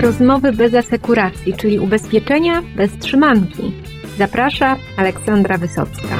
Rozmowy bez asekuracji, czyli ubezpieczenia bez trzymanki. Zaprasza Aleksandra Wysocka.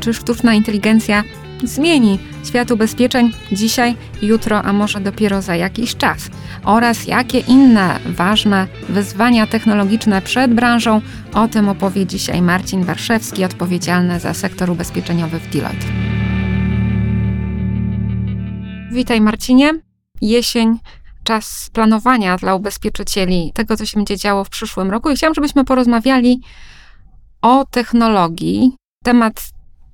Czy sztuczna inteligencja zmieni świat ubezpieczeń dzisiaj, jutro, a może dopiero za jakiś czas? Oraz jakie inne ważne wyzwania technologiczne przed branżą? O tym opowie dzisiaj Marcin Warszewski, odpowiedzialny za sektor ubezpieczeniowy w Deloitte. Witaj Marcinie. Jesień czas planowania dla ubezpieczycieli tego, co się będzie działo w przyszłym roku. I chciałam, żebyśmy porozmawiali o technologii. Temat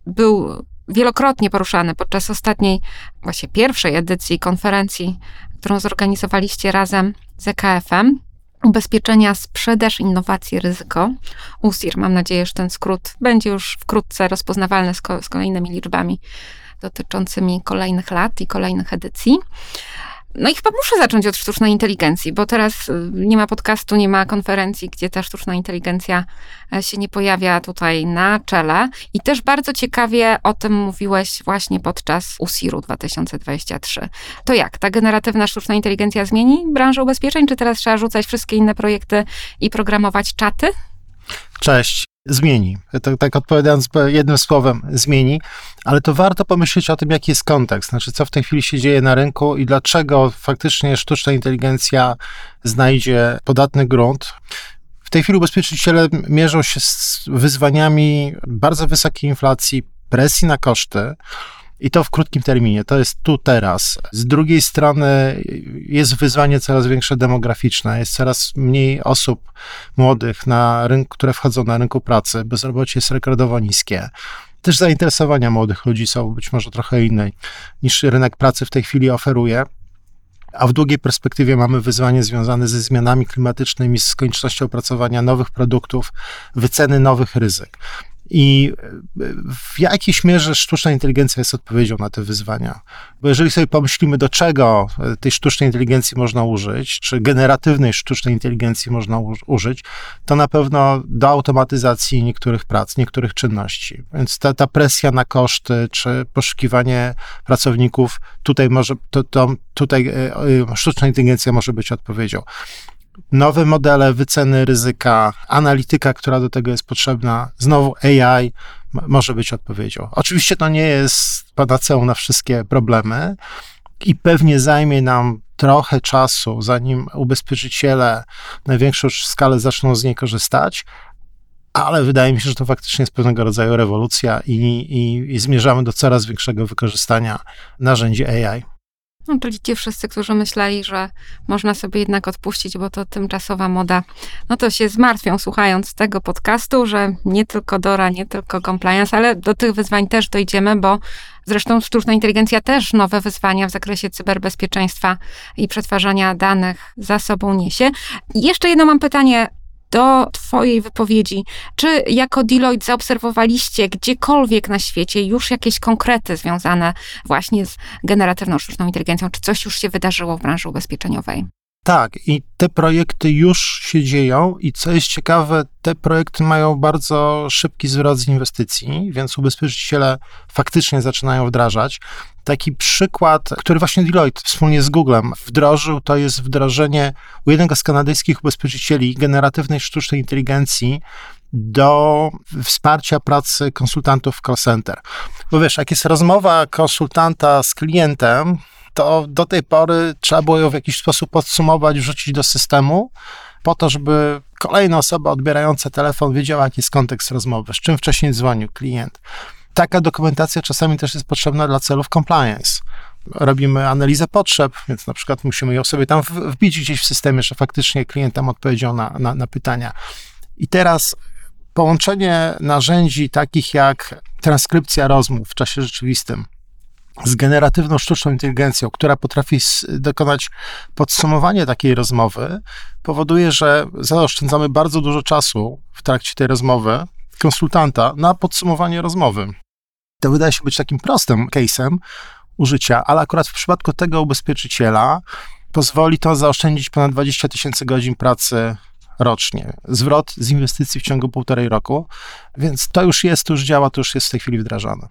był wielokrotnie poruszany podczas ostatniej, właśnie pierwszej edycji konferencji, którą zorganizowaliście razem z EKF-em. Ubezpieczenia, sprzedaż, innowacje, ryzyko. USIR, mam nadzieję, że ten skrót będzie już wkrótce rozpoznawalny z, ko- z kolejnymi liczbami dotyczącymi kolejnych lat i kolejnych edycji. No i chyba muszę zacząć od sztucznej inteligencji, bo teraz y, nie ma podcastu, nie ma konferencji, gdzie ta sztuczna inteligencja e, się nie pojawia tutaj na czele. I też bardzo ciekawie o tym mówiłeś właśnie podczas USIR-u 2023. To jak? Ta generatywna sztuczna inteligencja zmieni branżę ubezpieczeń, czy teraz trzeba rzucać wszystkie inne projekty i programować czaty? Cześć zmieni. Tak odpowiadając jednym słowem, zmieni, ale to warto pomyśleć o tym, jaki jest kontekst, znaczy co w tej chwili się dzieje na rynku i dlaczego faktycznie sztuczna inteligencja znajdzie podatny grunt. W tej chwili ubezpieczyciele mierzą się z wyzwaniami bardzo wysokiej inflacji, presji na koszty, i to w krótkim terminie, to jest tu, teraz. Z drugiej strony jest wyzwanie coraz większe demograficzne, jest coraz mniej osób młodych, na rynku, które wchodzą na rynku pracy, bezrobocie jest rekordowo niskie. Też zainteresowania młodych ludzi są być może trochę inne niż rynek pracy w tej chwili oferuje. A w długiej perspektywie mamy wyzwanie związane ze zmianami klimatycznymi, z koniecznością opracowania nowych produktów, wyceny nowych ryzyk. I w jakiejś mierze sztuczna inteligencja jest odpowiedzią na te wyzwania. Bo jeżeli sobie pomyślimy, do czego tej sztucznej inteligencji można użyć, czy generatywnej sztucznej inteligencji można użyć, to na pewno do automatyzacji niektórych prac, niektórych czynności. Więc ta, ta presja na koszty, czy poszukiwanie pracowników, tutaj może, to, to, tutaj e, e, sztuczna inteligencja może być odpowiedzią nowe modele wyceny ryzyka, analityka, która do tego jest potrzebna, znowu AI może być odpowiedzią. Oczywiście to nie jest panaceum na wszystkie problemy i pewnie zajmie nam trochę czasu, zanim ubezpieczyciele na większą skalę zaczną z niej korzystać, ale wydaje mi się, że to faktycznie jest pewnego rodzaju rewolucja i, i, i zmierzamy do coraz większego wykorzystania narzędzi AI. No, czyli ci wszyscy, którzy myśleli, że można sobie jednak odpuścić, bo to tymczasowa moda, no to się zmartwią słuchając tego podcastu, że nie tylko DORA, nie tylko compliance, ale do tych wyzwań też dojdziemy, bo zresztą sztuczna inteligencja też nowe wyzwania w zakresie cyberbezpieczeństwa i przetwarzania danych za sobą niesie. Jeszcze jedno mam pytanie do Twojej wypowiedzi. Czy jako Deloitte zaobserwowaliście gdziekolwiek na świecie już jakieś konkrety związane właśnie z generatywną sztuczną inteligencją? Czy coś już się wydarzyło w branży ubezpieczeniowej? Tak, i te projekty już się dzieją, i co jest ciekawe, te projekty mają bardzo szybki zwrot z inwestycji, więc ubezpieczyciele faktycznie zaczynają wdrażać. Taki przykład, który właśnie Deloitte wspólnie z Googlem wdrożył, to jest wdrożenie u jednego z kanadyjskich ubezpieczycieli generatywnej sztucznej inteligencji do wsparcia pracy konsultantów w call center. Bo wiesz, jak jest rozmowa konsultanta z klientem, to do tej pory trzeba było ją w jakiś sposób podsumować, wrzucić do systemu, po to, żeby kolejna osoba odbierająca telefon wiedziała, jaki jest kontekst rozmowy, z czym wcześniej dzwonił klient. Taka dokumentacja czasami też jest potrzebna dla celów compliance. Robimy analizę potrzeb, więc na przykład musimy ją sobie tam wbić gdzieś w systemie, że faktycznie klient tam odpowiedział na, na, na pytania. I teraz połączenie narzędzi takich jak transkrypcja rozmów w czasie rzeczywistym, z generatywną sztuczną inteligencją, która potrafi dokonać podsumowania takiej rozmowy, powoduje, że zaoszczędzamy bardzo dużo czasu w trakcie tej rozmowy konsultanta na podsumowanie rozmowy. To wydaje się być takim prostym case'em użycia, ale akurat w przypadku tego ubezpieczyciela pozwoli to zaoszczędzić ponad 20 tysięcy godzin pracy rocznie. Zwrot z inwestycji w ciągu półtorej roku, więc to już jest, to już działa, to już jest w tej chwili wdrażane.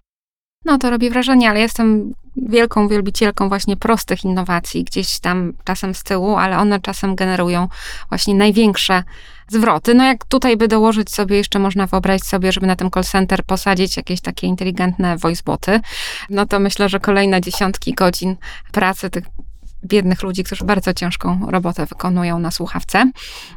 No to robi wrażenie, ale jestem wielką wielbicielką właśnie prostych innowacji, gdzieś tam czasem z tyłu, ale one czasem generują właśnie największe zwroty. No jak tutaj by dołożyć sobie, jeszcze można wyobrazić sobie, żeby na tym call center posadzić jakieś takie inteligentne voiceboty, no to myślę, że kolejne dziesiątki godzin pracy tych biednych ludzi, którzy bardzo ciężką robotę wykonują na słuchawce.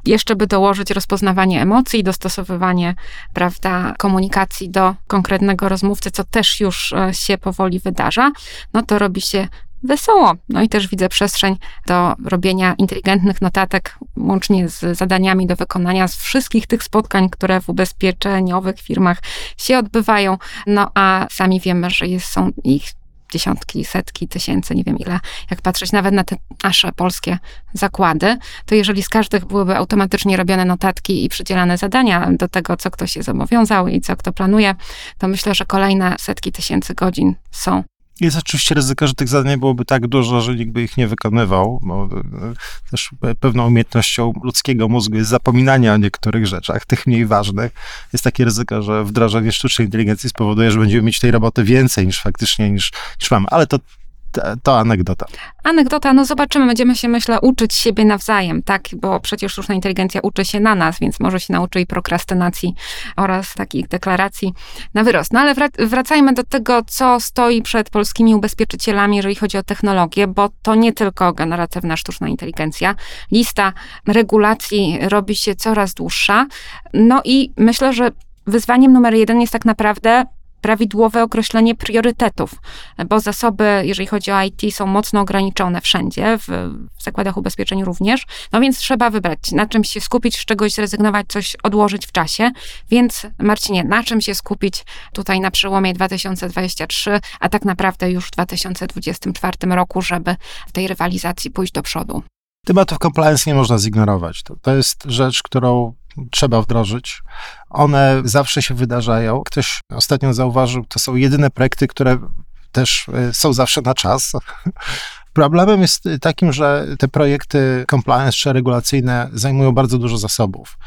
Jeszcze by dołożyć rozpoznawanie emocji, dostosowywanie, prawda, komunikacji do konkretnego rozmówcy, co też już e, się powoli wydarza, no to robi się wesoło. No i też widzę przestrzeń do robienia inteligentnych notatek, łącznie z zadaniami do wykonania z wszystkich tych spotkań, które w ubezpieczeniowych firmach się odbywają. No a sami wiemy, że jest, są ich dziesiątki, setki tysięcy, nie wiem ile, jak patrzeć nawet na te nasze polskie zakłady, to jeżeli z każdych byłyby automatycznie robione notatki i przydzielane zadania do tego, co ktoś się zobowiązał i co kto planuje, to myślę, że kolejne setki tysięcy godzin są jest oczywiście ryzyko, że tych zadań byłoby tak dużo, że nikt by ich nie wykonywał, bo e, też pewną umiejętnością ludzkiego mózgu jest zapominanie o niektórych rzeczach, tych mniej ważnych. Jest takie ryzyko, że wdrożenie sztucznej inteligencji spowoduje, że będziemy mieć tej roboty więcej niż faktycznie niż, niż mamy. Ale to to anegdota. Anegdota, no zobaczymy, będziemy się, myślę, uczyć siebie nawzajem, tak? Bo przecież sztuczna inteligencja uczy się na nas, więc może się nauczy i prokrastynacji oraz takich deklaracji na wyrost. No ale wracajmy do tego, co stoi przed polskimi ubezpieczycielami, jeżeli chodzi o technologię, bo to nie tylko generatywna sztuczna inteligencja. Lista regulacji robi się coraz dłuższa. No i myślę, że wyzwaniem numer jeden jest tak naprawdę prawidłowe określenie priorytetów, bo zasoby, jeżeli chodzi o IT, są mocno ograniczone wszędzie, w, w zakładach ubezpieczeń również. No więc trzeba wybrać, na czym się skupić, z czegoś zrezygnować, coś odłożyć w czasie. Więc Marcinie, na czym się skupić tutaj na przełomie 2023, a tak naprawdę już w 2024 roku, żeby w tej rywalizacji pójść do przodu? Tematów compliance nie można zignorować. To, to jest rzecz, którą trzeba wdrożyć. One zawsze się wydarzają. Ktoś ostatnio zauważył, to są jedyne projekty, które też e, są zawsze na czas. Problemem jest takim, że te projekty compliance czy regulacyjne zajmują bardzo dużo zasobów.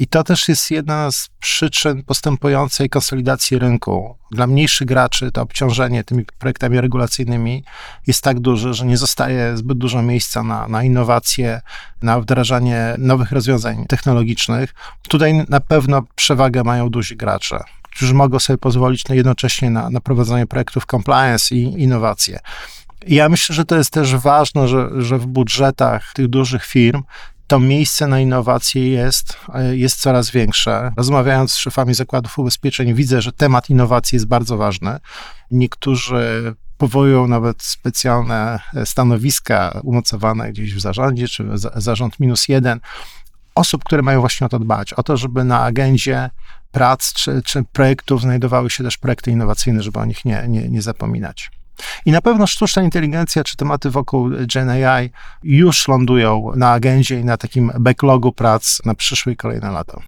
I to też jest jedna z przyczyn postępującej konsolidacji rynku. Dla mniejszych graczy to obciążenie tymi projektami regulacyjnymi jest tak duże, że nie zostaje zbyt dużo miejsca na, na innowacje, na wdrażanie nowych rozwiązań technologicznych. Tutaj na pewno przewagę mają duzi gracze którzy mogą sobie pozwolić na jednocześnie na, na prowadzenie projektów compliance i innowacje. ja myślę, że to jest też ważne, że, że w budżetach tych dużych firm to miejsce na innowacje jest, jest coraz większe. Rozmawiając z szefami zakładów ubezpieczeń, widzę, że temat innowacji jest bardzo ważny. Niektórzy powołują nawet specjalne stanowiska umocowane gdzieś w zarządzie, czy zarząd minus jeden, osób, które mają właśnie o to dbać, o to, żeby na agendzie prac czy, czy projektów znajdowały się też projekty innowacyjne, żeby o nich nie, nie, nie zapominać. I na pewno sztuczna inteligencja czy tematy wokół Gen AI już lądują na agendzie i na takim backlogu prac na przyszłe i kolejne lata.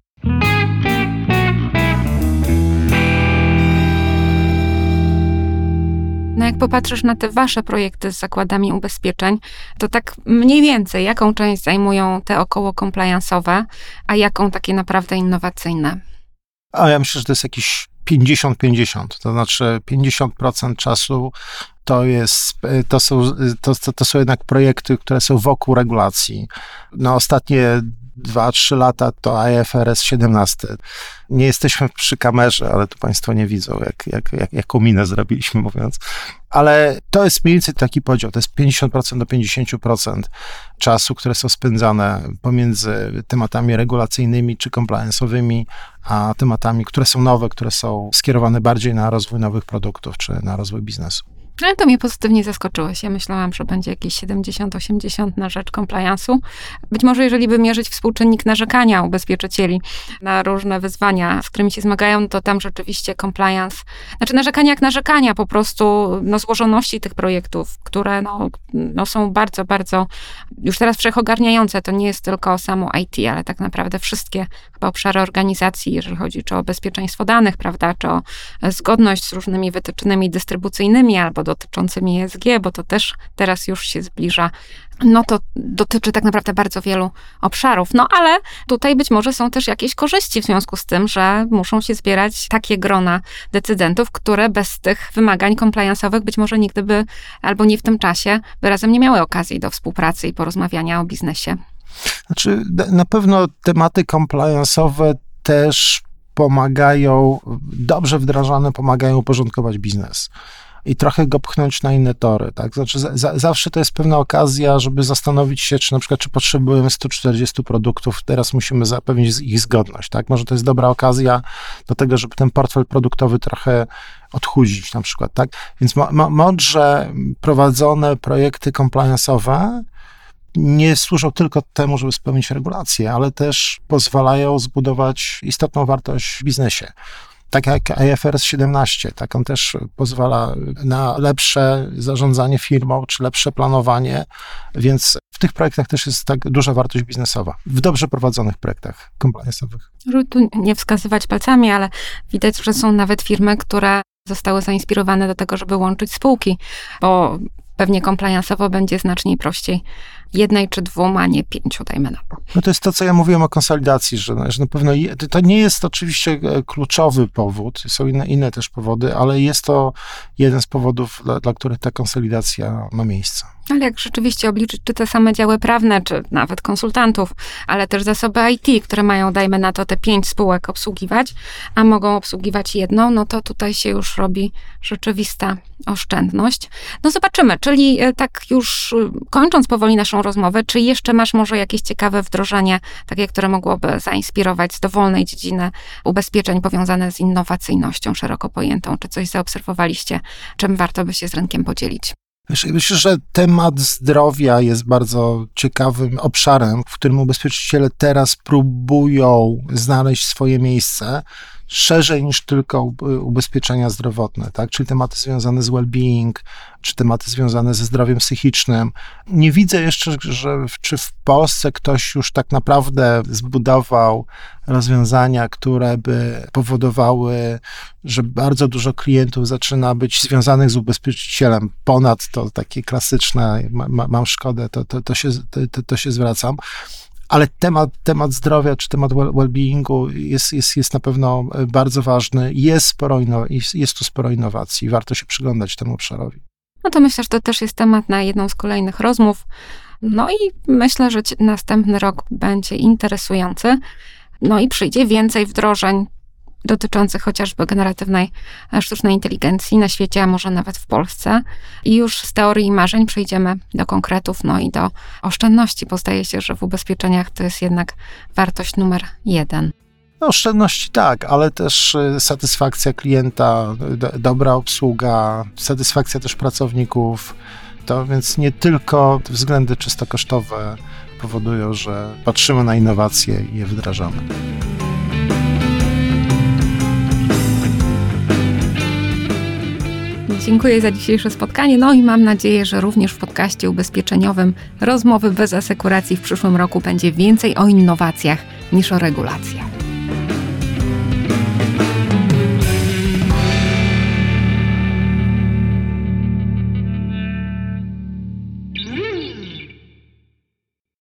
No jak popatrzysz na te wasze projekty z zakładami ubezpieczeń, to tak mniej więcej jaką część zajmują te około compliance'owe, a jaką takie naprawdę innowacyjne? A ja myślę, że to jest jakiś 50-50, to znaczy 50% czasu to, jest, to, są, to, to są jednak projekty, które są wokół regulacji. Na ostatnie 2-3 lata to IFRS 17. Nie jesteśmy przy kamerze, ale tu Państwo nie widzą, jak, jak, jak, jaką minę zrobiliśmy, mówiąc. Ale to jest mniej więcej taki podział. To jest 50% do 50% czasu, które są spędzane pomiędzy tematami regulacyjnymi czy compliance'owymi, a tematami, które są nowe, które są skierowane bardziej na rozwój nowych produktów czy na rozwój biznesu. Ale to mnie pozytywnie zaskoczyłeś. Ja myślałam, że będzie jakieś 70-80 na rzecz compliance'u. Być może jeżeli by mierzyć współczynnik narzekania ubezpieczycieli na różne wyzwania, z którymi się zmagają, to tam rzeczywiście compliance, znaczy narzekania jak narzekania, po prostu no, złożoności tych projektów, które no, no, są bardzo, bardzo już teraz wszechogarniające. To nie jest tylko samo IT, ale tak naprawdę wszystkie chyba obszary organizacji, jeżeli chodzi czy o bezpieczeństwo danych, prawda, czy o zgodność z różnymi wytycznymi dystrybucyjnymi albo dotyczącymi ESG, bo to też teraz już się zbliża no to dotyczy tak naprawdę bardzo wielu obszarów. No ale tutaj być może są też jakieś korzyści w związku z tym, że muszą się zbierać takie grona decydentów, które bez tych wymagań compliance'owych być może nigdy by albo nie w tym czasie by razem nie miały okazji do współpracy i porozmawiania o biznesie. Znaczy, na pewno tematy compliance'owe też pomagają, dobrze wdrażane, pomagają uporządkować biznes i trochę go pchnąć na inne tory, tak? Znaczy, za, zawsze to jest pewna okazja, żeby zastanowić się, czy na przykład, czy potrzebujemy 140 produktów, teraz musimy zapewnić ich zgodność, tak? Może to jest dobra okazja do tego, żeby ten portfel produktowy trochę odchudzić na przykład, tak? Więc mądrze prowadzone projekty compliance'owe nie służą tylko temu, żeby spełnić regulacje, ale też pozwalają zbudować istotną wartość w biznesie tak jak IFRS 17, tak on też pozwala na lepsze zarządzanie firmą, czy lepsze planowanie, więc w tych projektach też jest tak duża wartość biznesowa, w dobrze prowadzonych projektach compliance'owych. Tu nie wskazywać palcami, ale widać, że są nawet firmy, które zostały zainspirowane do tego, żeby łączyć spółki, bo pewnie compliance'owo będzie znacznie prościej jednej czy dwóm, a nie pięciu, dajmy na to. No to jest to, co ja mówiłem o konsolidacji, że, że na pewno je, to nie jest oczywiście e, kluczowy powód, są inne, inne też powody, ale jest to jeden z powodów, dla, dla których ta konsolidacja ma miejsce. Ale jak rzeczywiście obliczyć, czy te same działy prawne, czy nawet konsultantów, ale też zasoby IT, które mają, dajmy na to, te pięć spółek obsługiwać, a mogą obsługiwać jedną, no to tutaj się już robi rzeczywista oszczędność. No zobaczymy, czyli e, tak już e, kończąc powoli naszą rozmowę, czy jeszcze masz może jakieś ciekawe wdrożenie, takie, które mogłoby zainspirować z dowolnej dziedziny ubezpieczeń powiązane z innowacyjnością szeroko pojętą, czy coś zaobserwowaliście, czym warto by się z rynkiem podzielić? Myślę, że temat zdrowia jest bardzo ciekawym obszarem, w którym ubezpieczyciele teraz próbują znaleźć swoje miejsce szerzej niż tylko ubezpieczenia zdrowotne, tak? czyli tematy związane z well-being, czy tematy związane ze zdrowiem psychicznym. Nie widzę jeszcze, że czy w Polsce ktoś już tak naprawdę zbudował rozwiązania, które by powodowały, że bardzo dużo klientów zaczyna być związanych z ubezpieczycielem. Ponad to takie klasyczne, ma, mam szkodę, to, to, to, się, to, to się zwracam ale temat, temat zdrowia czy temat well-beingu jest, jest, jest na pewno bardzo ważny. Jest, sporo jest, jest tu sporo innowacji. Warto się przyglądać temu obszarowi. No to myślę, że to też jest temat na jedną z kolejnych rozmów. No i myślę, że następny rok będzie interesujący. No i przyjdzie więcej wdrożeń dotyczących chociażby generatywnej e, sztucznej inteligencji na świecie, a może nawet w Polsce. I już z teorii i marzeń przejdziemy do konkretów, no i do oszczędności, bo zdaje się, że w ubezpieczeniach to jest jednak wartość numer jeden. No, oszczędności tak, ale też e, satysfakcja klienta, do, dobra obsługa, satysfakcja też pracowników. To więc nie tylko względy czysto kosztowe powodują, że patrzymy na innowacje i je wdrażamy. Dziękuję za dzisiejsze spotkanie. No i mam nadzieję, że również w podcaście ubezpieczeniowym rozmowy bez asekuracji w przyszłym roku będzie więcej o innowacjach niż o regulacjach.